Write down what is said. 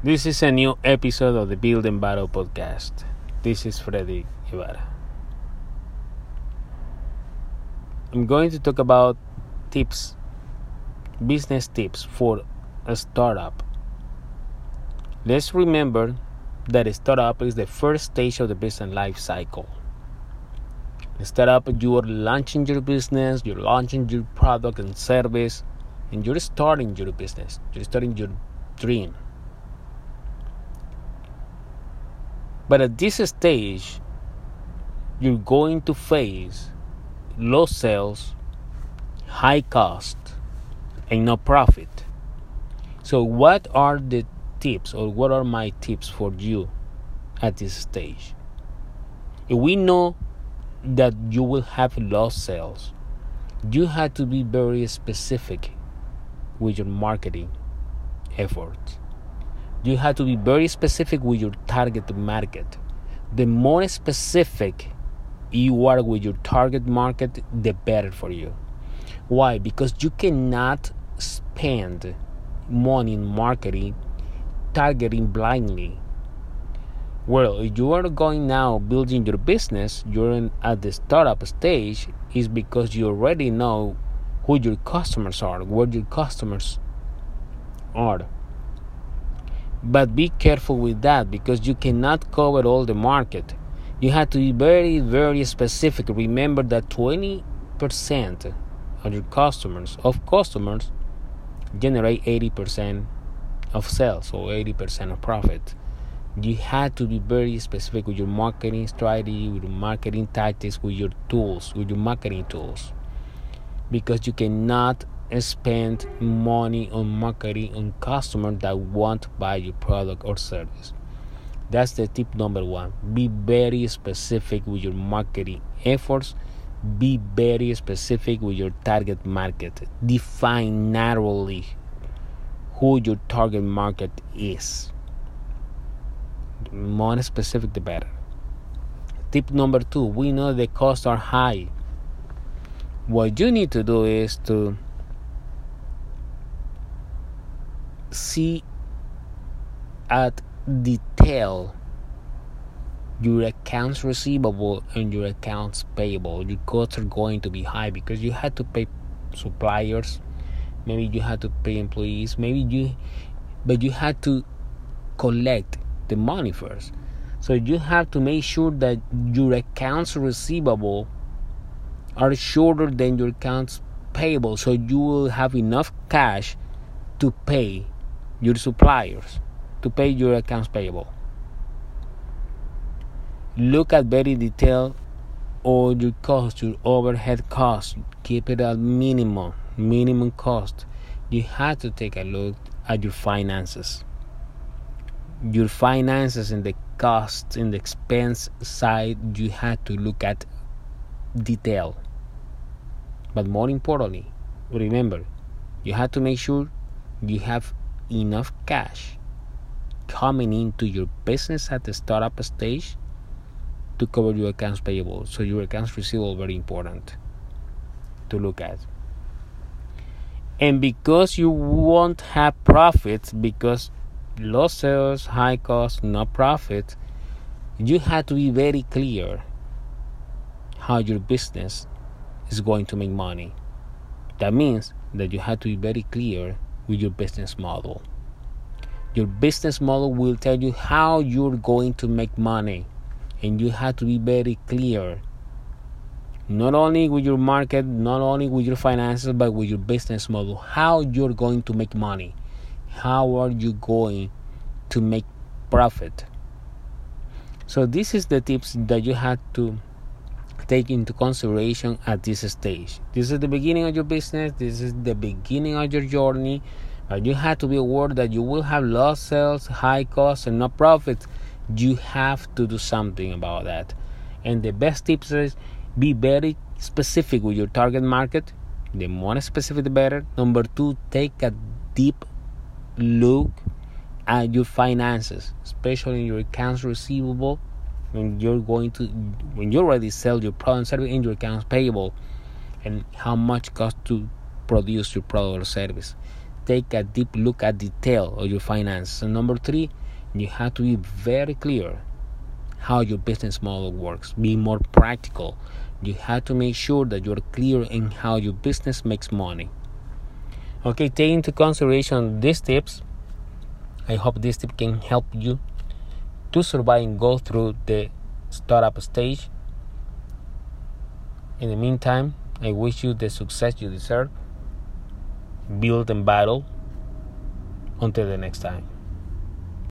This is a new episode of the Build and Battle podcast. This is Freddy Guevara. I'm going to talk about tips, business tips for a startup. Let's remember that a startup is the first stage of the business life cycle. A startup, you are launching your business, you're launching your product and service, and you're starting your business, you're starting your dream. But at this stage, you're going to face low sales, high cost, and no profit. So, what are the tips, or what are my tips for you at this stage? If we know that you will have low sales, you have to be very specific with your marketing efforts you have to be very specific with your target market. The more specific you are with your target market, the better for you. Why? Because you cannot spend money in marketing targeting blindly. Well, if you are going now building your business, you're in, at the startup stage, is because you already know who your customers are, what your customers are but be careful with that because you cannot cover all the market. You have to be very, very specific. Remember that 20% of your customers, of customers, generate 80% of sales or 80% of profit. You have to be very specific with your marketing strategy, with your marketing tactics, with your tools, with your marketing tools. Because you cannot spend money on marketing on customers that want to buy your product or service. That's the tip number one. Be very specific with your marketing efforts. Be very specific with your target market. Define narrowly who your target market is. The more specific, the better. Tip number two we know the costs are high. What you need to do is to see at detail your accounts receivable and your accounts payable. Your costs are going to be high because you had to pay suppliers maybe you had to pay employees maybe you but you had to collect the money first. So you have to make sure that your accounts receivable are shorter than your accounts payable. So you will have enough cash to pay your suppliers to pay your accounts payable. Look at very detail all your costs, your overhead costs. Keep it at minimum, minimum cost. You have to take a look at your finances. Your finances and the costs and the expense side, you have to look at detail. But more importantly, remember, you have to make sure you have enough cash coming into your business at the startup stage to cover your accounts payable. So your accounts receivable very important to look at. And because you won't have profits because low sales, high cost, no profit, you have to be very clear how your business is going to make money. That means that you have to be very clear with your business model. Your business model will tell you how you're going to make money, and you have to be very clear. Not only with your market, not only with your finances, but with your business model. How you're going to make money. How are you going to make profit? So, this is the tips that you have to take into consideration at this stage. This is the beginning of your business, this is the beginning of your journey. But you have to be aware that you will have lost sales, high costs, and no profits. You have to do something about that. And the best tips is be very specific with your target market. The more specific, the better. Number two, take a deep look at your finances, especially your accounts receivable when you're going to when you already sell your product and service in your accounts payable and how much cost to produce your product or service take a deep look at detail of your finances. And number three, you have to be very clear how your business model works. Be more practical. You have to make sure that you're clear in how your business makes money. Okay, take into consideration these tips. I hope this tip can help you to survive and go through the startup stage. In the meantime, I wish you the success you deserve. Build and battle. Until the next time.